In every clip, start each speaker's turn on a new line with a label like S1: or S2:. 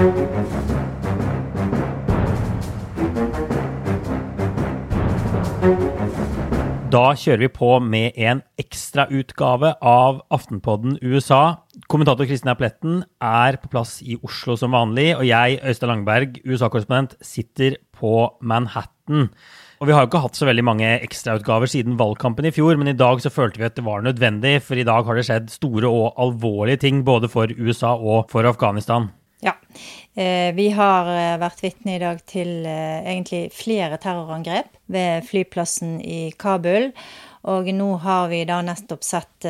S1: Da kjører vi på med en ekstrautgave av Aftenpodden USA. Kommentator Kristin Pletten er på plass i Oslo som vanlig, og jeg, Øystein Langberg, USA-korrespondent, sitter på Manhattan. Og Vi har jo ikke hatt så veldig mange ekstrautgaver siden valgkampen i fjor, men i dag så følte vi at det var nødvendig, for i dag har det skjedd store og alvorlige ting både for USA og for Afghanistan.
S2: Eh, vi har eh, vært vitne i dag til eh, egentlig flere terrorangrep ved flyplassen i Kabul. Og nå har vi da nettopp sett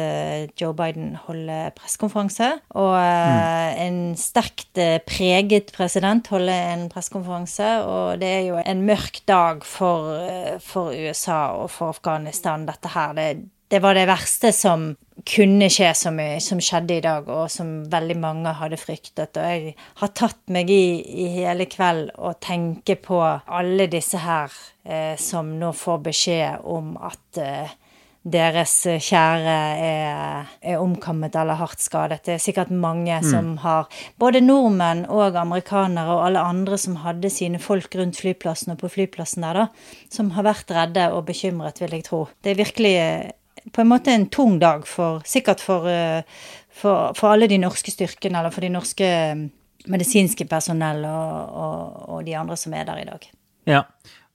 S2: Joe Biden holde pressekonferanse. Og mm. en sterkt preget president holde en pressekonferanse. Og det er jo en mørk dag for, for USA og for Afghanistan, dette her. Det, det var det verste som kunne skje, som, som, skjedde i dag, og som veldig mange hadde fryktet. Og jeg har tatt meg i, i hele kveld å tenke på alle disse her eh, som nå får beskjed om at eh, deres kjære er, er, omkommet eller hardt skadet. Det er sikkert mange mm. som har Både nordmenn og amerikanere og alle andre som hadde sine folk rundt flyplassen og på flyplassen der, da, som har vært redde og bekymret, vil jeg tro. Det er virkelig på en måte en tung dag, for, sikkert for, eh, for, for, alle de norske styrkene, eller for de norske mm, medisinske personell og, og, og, de andre som er der i dag.
S1: Ja,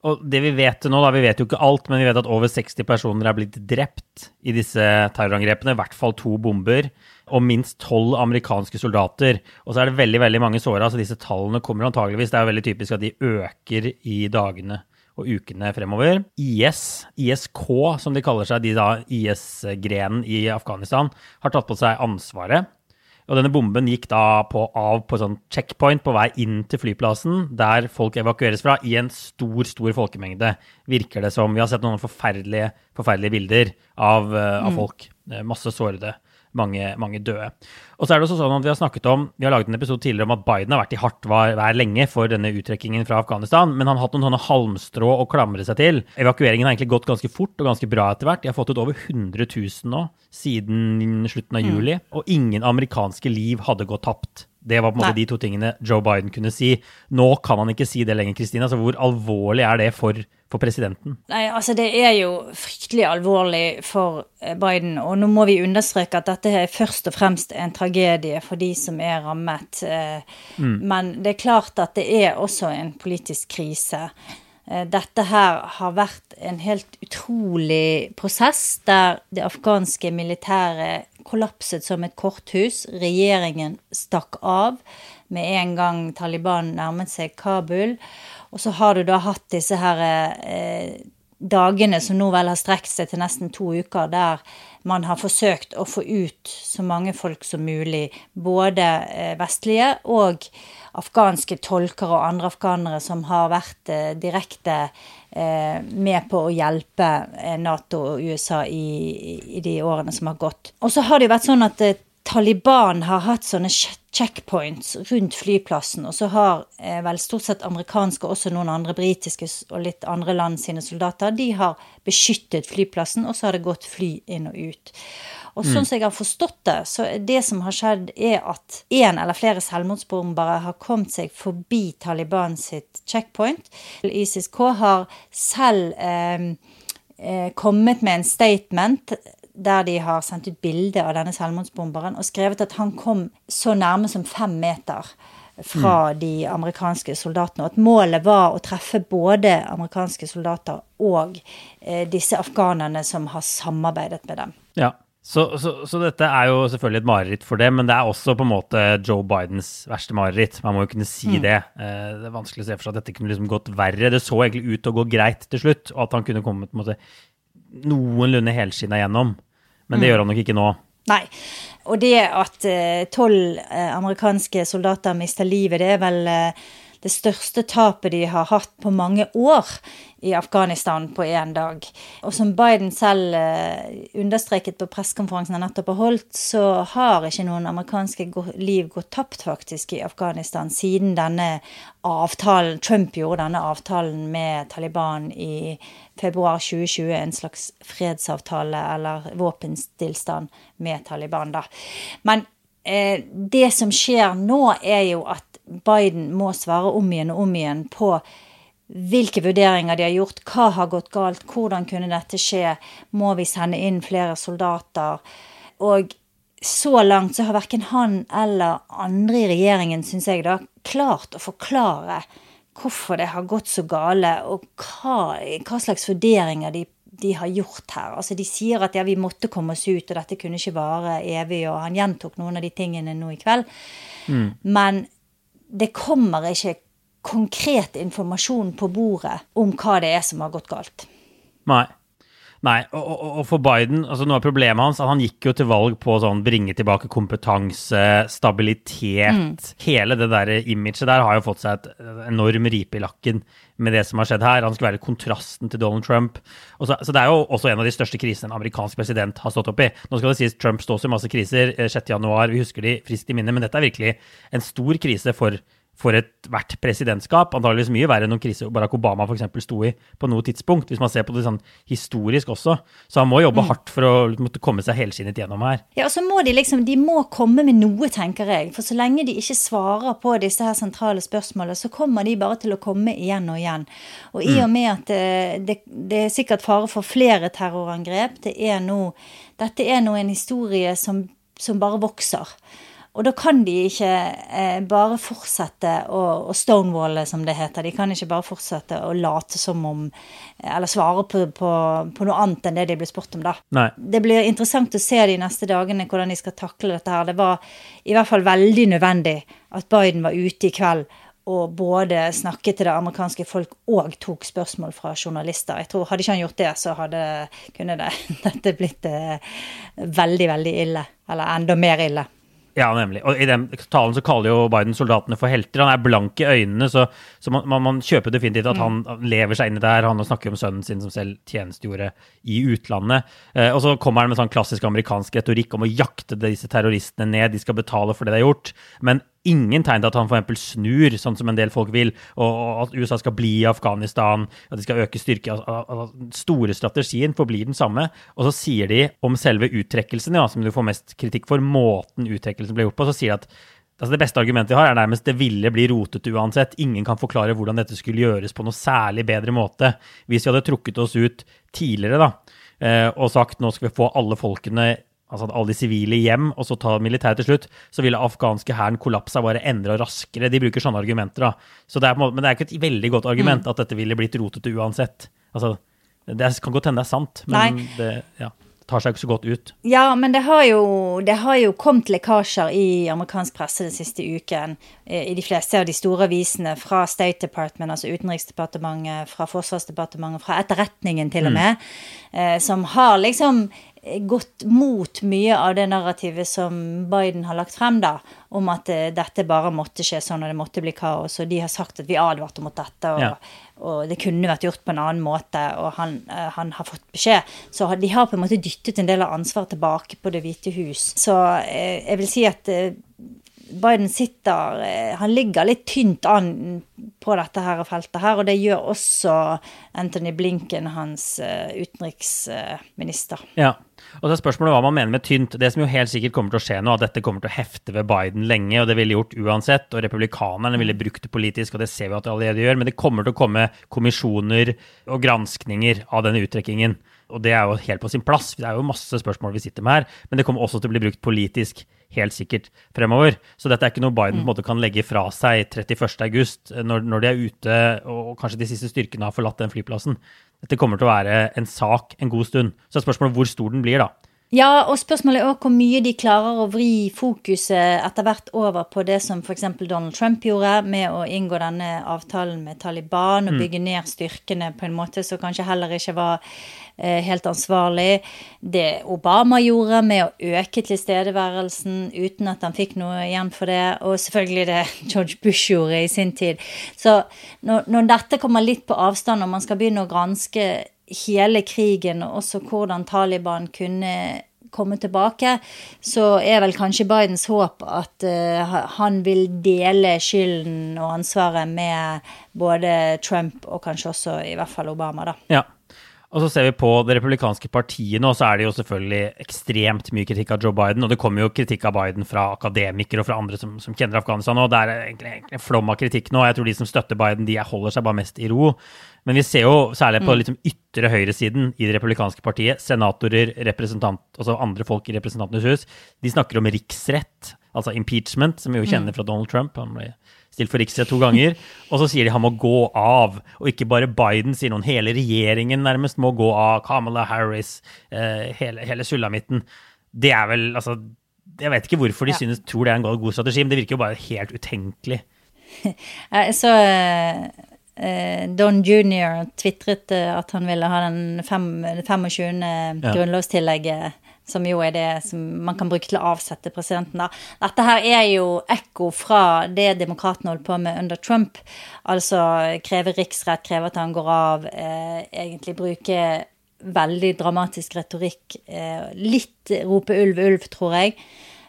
S1: og det vi vet nå, da, vi vet jo ikke alt, men vi vet at over 60 personer er blitt drept i disse terrorangrepene. I hvert fall to bomber. Og minst tolv amerikanske soldater. Og så er det veldig veldig mange såra, så disse tallene kommer antageligvis. Det er jo veldig typisk at de øker i dagene og ukene fremover. IS, ISK som de kaller seg, de da IS-grenen i Afghanistan, har tatt på seg ansvaret. Og denne bomben gikk da på, av på sånn checkpoint på vei inn til flyplassen, der folk evakueres fra, i en stor, stor folkemengde, virker det som. Vi har sett noen forferdelige, forferdelige bilder av, uh, av mm. folk. Masse sårede mange, mange døde. Og så er det også sånn at Vi har snakket om, vi har laget en episode tidligere om at Biden har vært i hardt vær lenge for denne uttrekkingen fra Afghanistan, men han har hatt noen sånne halmstrå å klamre seg til. Evakueringen har egentlig gått ganske fort og ganske bra etter hvert. De har fått ut over 100 000 nå siden slutten av mm. juli, og ingen amerikanske liv hadde gått tapt. Det var på en måte Nei. de to tingene Joe Biden kunne si. Nå kan han ikke si det lenger, Kristina. Så hvor alvorlig er det for, for, presidenten?
S2: Nei, altså Det er jo fryktelig alvorlig for eh, Biden. Og nå må vi understreke at dette er først og fremst en tragedie for de som er rammet. Eh, mm. Men det er klart at det er også en politisk krise. Eh, dette her har vært en helt utrolig prosess der det afghanske militæret kollapset som et korthus. Regjeringen stakk av med en gang Taliban nærmet seg Kabul. Og så har du da hatt disse her eh, dagene som nå vel har strekt seg til nesten to uker, der man har forsøkt å få ut så mange folk som mulig. Både eh, vestlige og afghanske tolker og andre afghanere som har vært eh, direkte Eh, med på å hjelpe Nato og USA i, i, de årene som har gått. Og så har det jo vært sånn at Taliban har hatt sånne checkpoints rundt flyplassen, og så har eh, vel stort sett amerikanske og også noen andre britiske og litt andre land sine soldater, de har beskyttet flyplassen, og så har det gått fly inn og ut. Og sånn mm. som jeg har forstått det, så det som har skjedd, er at én eller flere selvmordsbombere har kommet seg forbi Taliban sitt checkpoint. ISIS-K har selv eh, eh, kommet med en statement der de har sendt ut bilde av denne selvmordsbomberen og skrevet at han kom så nærme som fem meter fra mm. de amerikanske soldatene. Og at målet var å treffe både amerikanske soldater og eh, disse afghanerne som har samarbeidet med dem.
S1: Ja, så, så, så, dette er jo selvfølgelig et mareritt for det, men det er også på en måte Joe Bidens verste mareritt. Man må jo kunne si mm. det. Eh, det er vanskelig å se for seg at dette kunne liksom gått verre. Det så egentlig ut til å gå greit til slutt, og at han kunne kommet på en måte noenlunde helskinna gjennom. Men det mm. gjør han nok ikke nå.
S2: Nei. Og det at eh, tolv eh, amerikanske soldater mister livet, det er vel eh, det største tapet de har hatt på mange år i Afghanistan på én dag. Og som Biden selv eh, understreket på pressekonferansen han nettopp har holdt, så har ikke noen amerikanske liv gått tapt faktisk i Afghanistan siden denne avtalen Trump gjorde denne avtalen med Taliban i februar 2020, en slags fredsavtale eller våpenstillstand med Taliban, da. Men eh, det som skjer nå, er jo at Biden må svare om igjen og om igjen på hvilke vurderinger de har gjort, hva har gått galt, hvordan kunne dette skje, må vi sende inn flere soldater? Og så langt så har verken han eller andre i regjeringen, syns jeg, da, klart å forklare hvorfor det har gått så gale, og hva, hva slags vurderinger de, de, har gjort her. Altså De sier at ja, vi måtte komme oss ut, og dette kunne ikke vare evig, og han gjentok noen av de tingene nå i kveld. Mm. Men det kommer ikke konkret informasjon på bordet om hva det er som har gått galt.
S1: Nei. Nei, og, og, for Biden, altså Noe av problemet hans at han gikk jo til valg på sånn bringe tilbake kompetanse, stabilitet mm. Hele det der imaget der har jo fått seg et enorm ripe i lakken med det som har skjedd her. Han skulle være kontrasten til Donald Trump. Så, så, det er jo også en av de største krisene en amerikansk president har stått opp i. Nå skal det sies Trump står i masse kriser. 6.1, eh, vi husker de friskt i minne, men dette er virkelig en stor krise for for ethvert presidentskap. Antakeligvis mye verre enn noen krise Barack Obama for eksempel, sto i på noe tidspunkt, hvis man ser på det sånn historisk også. Så han må jobbe mm. hardt for å måtte komme seg helskinnet gjennom her.
S2: Ja, og så må de liksom De må komme med noe, tenker jeg. For så lenge de ikke svarer på disse her sentrale spørsmålene, så kommer de bare til å komme igjen og igjen. Og i og mm. med at det, eh, det, det er sikkert fare for flere terrorangrep, det er nå Dette er nå en historie som, som bare vokser. Og da kan de ikke eh, bare fortsette å, å stonewalle, som det heter. De kan ikke bare fortsette å late som om Eller svare på, på, på noe annet enn det de blir spurt om, da.
S1: Nei.
S2: Det blir interessant å se de neste dagene hvordan de skal takle dette her. Det var i hvert fall veldig nødvendig at Biden var ute i kveld og både snakket til det amerikanske folk og tok spørsmål fra journalister. Jeg tror Hadde ikke han gjort det, så hadde kunne det, dette blitt eh, veldig, veldig ille. Eller enda mer ille.
S1: Ja, nemlig. Og I den talen så kaller jo Biden soldatene for helter. Han er blank i øynene, så, så man, man, man, kjøper definitivt at mm. han lever seg inn i det her. Han snakker om sønnen sin som selv tjenestegjorde i utlandet. Eh, og så kommer han med sånn klassisk amerikansk retorikk om å jakte disse terroristene ned. De skal betale for det de har gjort. Men ingen tegn til at han f.eks. snur, sånn som en del folk vil, og, at USA skal bli i Afghanistan, at de skal øke styrke. Den store strategien forblir den samme. Og så sier de om selve uttrekkelsen, ja, som du får mest kritikk for, måten uttrekkelsen ble gjort på, så sier de at altså Det beste argumentet de har, er nærmest det ville bli rotete uansett. Ingen kan forklare hvordan dette skulle gjøres på noe særlig bedre måte. Hvis vi hadde trukket oss ut tidligere da, eh, og sagt nå skal vi få alle folkene altså alle de sivile hjem, og så ta militæret til slutt, så ville afghanske hæren kollapsa bare endra raskere. De bruker sånne argumenter, da. Så det er, men det er ikke et veldig godt argument mm. at dette ville blitt rotete uansett. Altså, det kan godt hende det er sant, men Nei. det ja, tar seg ikke så godt ut.
S2: Ja, men det har, jo, det har jo kommet lekkasjer i amerikansk presse den siste uken. Eh, I de fleste av de store avisene fra State Department, altså Utenriksdepartementet, fra Forsvarsdepartementet, fra Etterretningen til og mm. med, mm. som har liksom gått mot mye av det narrativet som Biden har lagt frem, da, om at uh, dette bare måtte skje sånn, og det måtte bli kaos. Og de har sagt at vi advarte mot dette, og, ja. og det kunne vært gjort på en annen måte, og han, uh, han, har fått beskjed. Så de har på en måte dyttet en del av ansvaret tilbake på Det hvite hus. Så jeg vil si at Biden sitter Han ligger litt tynt an på dette her feltet her, og det gjør også Anthony Blinken, hans utenriksminister.
S1: Ja. Og så er spørsmålet hva man mener med tynt. Det som jo helt sikkert kommer til å skje nå, at dette kommer til å hefte ved Biden lenge, og det ville gjort uansett, og republikanerne ville brukt det politisk, og det ser vi at de allerede gjør, men det kommer til å komme kommisjoner og granskninger av denne uttrekkingen. Og det er jo helt på sin plass. Det er jo masse spørsmål vi sitter med her, men det kommer også til å bli brukt politisk helt sikkert fremover. Så dette er ikke noe Biden på en måte kan legge fra seg 31.8, når, når de er ute og kanskje de siste styrkene har forlatt den flyplassen. Dette kommer til å være en sak en god stund. Så er spørsmålet hvor stor den blir, da.
S2: Ja, og spørsmålet er også hvor mye de klarer å vri fokuset etter hvert over på det som f.eks. Donald Trump gjorde, med å inngå denne avtalen med Taliban og mm. bygge ned styrkene på en måte som kanskje heller ikke var eh, helt ansvarlig. Det Obama gjorde med å øke tilstedeværelsen uten at han fikk noe igjen for det, og selvfølgelig det George Bush gjorde i sin tid. Så når, når dette kommer litt på avstand, og man skal begynne å granske hele krigen, og også hvordan Taliban kunne komme tilbake, så er vel kanskje Bidens håp at uh, han vil dele skylden og ansvaret med både Trump og kanskje også i hvert fall Obama, da.
S1: Ja. Og så ser vi på det republikanske partiet nå, så er det jo selvfølgelig ekstremt mye kritikk av Joe Biden. Og det kommer jo kritikk av Biden fra akademikere og fra andre som, som kjenner Afghanistan. Og det er egentlig, egentlig en flom av kritikk nå. Jeg tror de som støtter Biden, de holder seg bare mest i ro. Men vi ser jo særlig på mm. liksom ytre høyresiden i det republikanske partiet, senatorer, representant, altså andre folk i Representantenes hus, de snakker om riksrett, altså impeachment, som vi jo kjenner mm. fra Donald Trump. Han ble stilt for riksrett to ganger. Og så sier de han må gå av. Og ikke bare Biden, sier noen. Hele regjeringen nærmest må gå av. Kamala Harris, eh, hele, hele sulamitten. Det er vel altså Jeg vet ikke hvorfor de ja. synes, tror det er en god strategi, men det virker jo bare helt utenkelig.
S2: Så uh, Don jr. tvitret at han ville ha den fem, 25. Ja. grunnlovstillegget som jo er det som man kan bruke til å avsette presidenten. da. Dette her er jo ekko fra det demokratene holdt på med under Trump. Altså kreve riksrett, kreve at han går av, eh, egentlig bruke veldig dramatisk retorikk. Eh, litt rope ulv, ulv, tror jeg.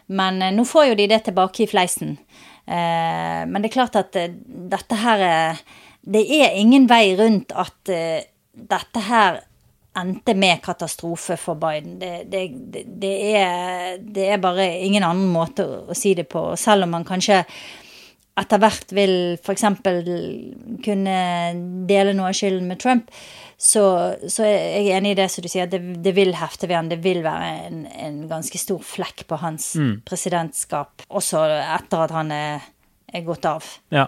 S2: Men eh, nå får jo de det tilbake i fleisen. Eh, men det er klart at eh, dette her Det er ingen vei rundt at eh, dette her endte med katastrofe for Biden. Det, det, det, er, det, er, bare ingen annen måte å, å, si det på. Selv om man kanskje etter hvert vil f.eks. kunne dele noe av skylden med Trump, så, så, er jeg enig i det som du sier, at det, vil hefte ved han. Det vil være en, en ganske stor flekk på hans mm. presidentskap, også etter at han er, er gått av.
S1: Ja.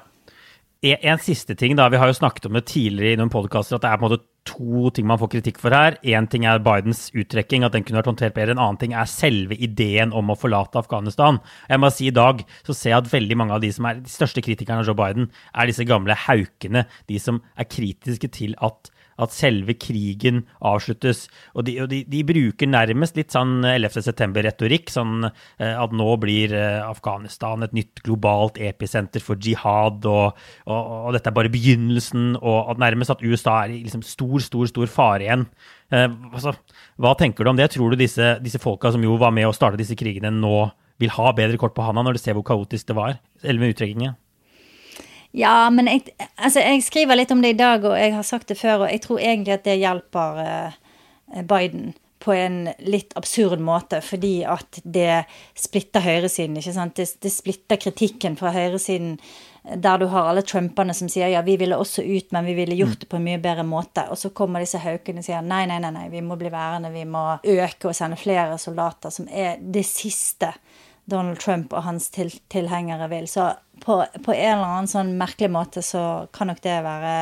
S1: En, siste ting, da. Vi har jo snakket om det tidligere i noen podkaster, at det er på en måte to ting man får kritikk for her. Én ting er Bidens uttrekking, at den kunne vært håndtert bedre. En annen ting er selve ideen om å forlate Afghanistan. Jeg må si I dag så ser jeg at veldig mange av de som er de største kritikerne av Joe Biden, er disse gamle haukene. De som er kritiske til at at selve krigen avsluttes. Og de, og de, de bruker nærmest litt sånn 11. september-retorikk, sånn eh, at nå blir eh, Afghanistan et nytt globalt episenter for jihad, og, og, og dette er bare begynnelsen, og at nærmest at USA er i liksom stor, stor, stor fare igjen. Eh, altså, hva tenker du om det? Tror du disse, disse folka som jo var med å starte disse krigene, nå vil ha bedre kort på handa når de ser hvor kaotisk det var? Eller med uttrekkingen?
S2: Ja, men jeg, altså, jeg, skriver litt om det i dag, og jeg har sagt det før, og jeg tror egentlig at det hjelper uh, Biden på en litt absurd måte, fordi at det splitter høyresiden. ikke sant? Det, det splitter kritikken fra høyresiden, der du har alle trumperne som sier ja, vi ville også ut, men vi ville gjort mm. det på en mye bedre måte. Og så kommer disse haukene og sier nei, nei, nei, nei, vi må bli værende, vi må øke og sende flere soldater, som er det siste Donald Trump og hans til, tilhengere vil. Så på, på, en eller annen sånn merkelig måte så kan nok det være,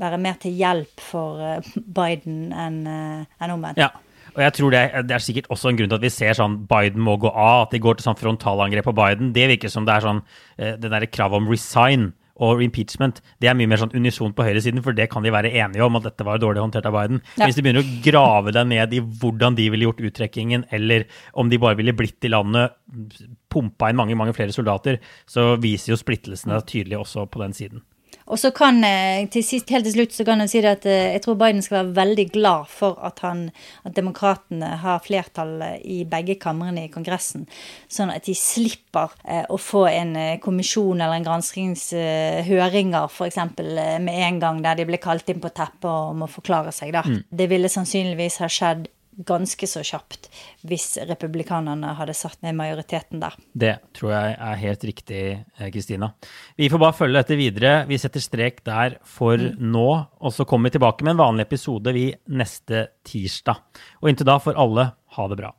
S2: være mer til hjelp for eh, Biden enn eh, en omvendt.
S1: Ja. Og jeg tror det det er, sikkert også en grunn til at vi ser sånn Biden må gå av, at de går til sånn frontalangrep på Biden. Det virker som det er sånn eh, det derre kravet om resign og impeachment, det er mye mer sånn unisont på høyresiden, for det kan de være enige om, at dette var dårlig håndtert av Biden. Ja. Hvis de begynner å grave deg ned i hvordan de ville gjort uttrekkingen, eller om de bare ville blitt i landet, pumpa inn mange, mange flere soldater, så viser jo splittelsene tydelig også på den siden.
S2: Og så kan eh, til sist, helt til slutt så kan jeg si at eh, jeg tror Biden skal være veldig glad for at, han, at demokratene har flertall eh, i begge kamrene i Kongressen, sånn at de slipper å få en kommisjon eller en granskingshøringer f.eks. med en gang der de blir kalt inn på teppet og må forklare seg. da. Mm. Det ville sannsynligvis ha skjedd ganske så kjapt hvis republikanerne hadde satt ned majoriteten der.
S1: Det tror jeg er helt riktig, eh, Kristina. Vi får bare følge dette videre. Vi setter strek der for mm. nå, og så kommer vi tilbake med en vanlig episode vi neste tirsdag. Og inntil da får alle ha det bra.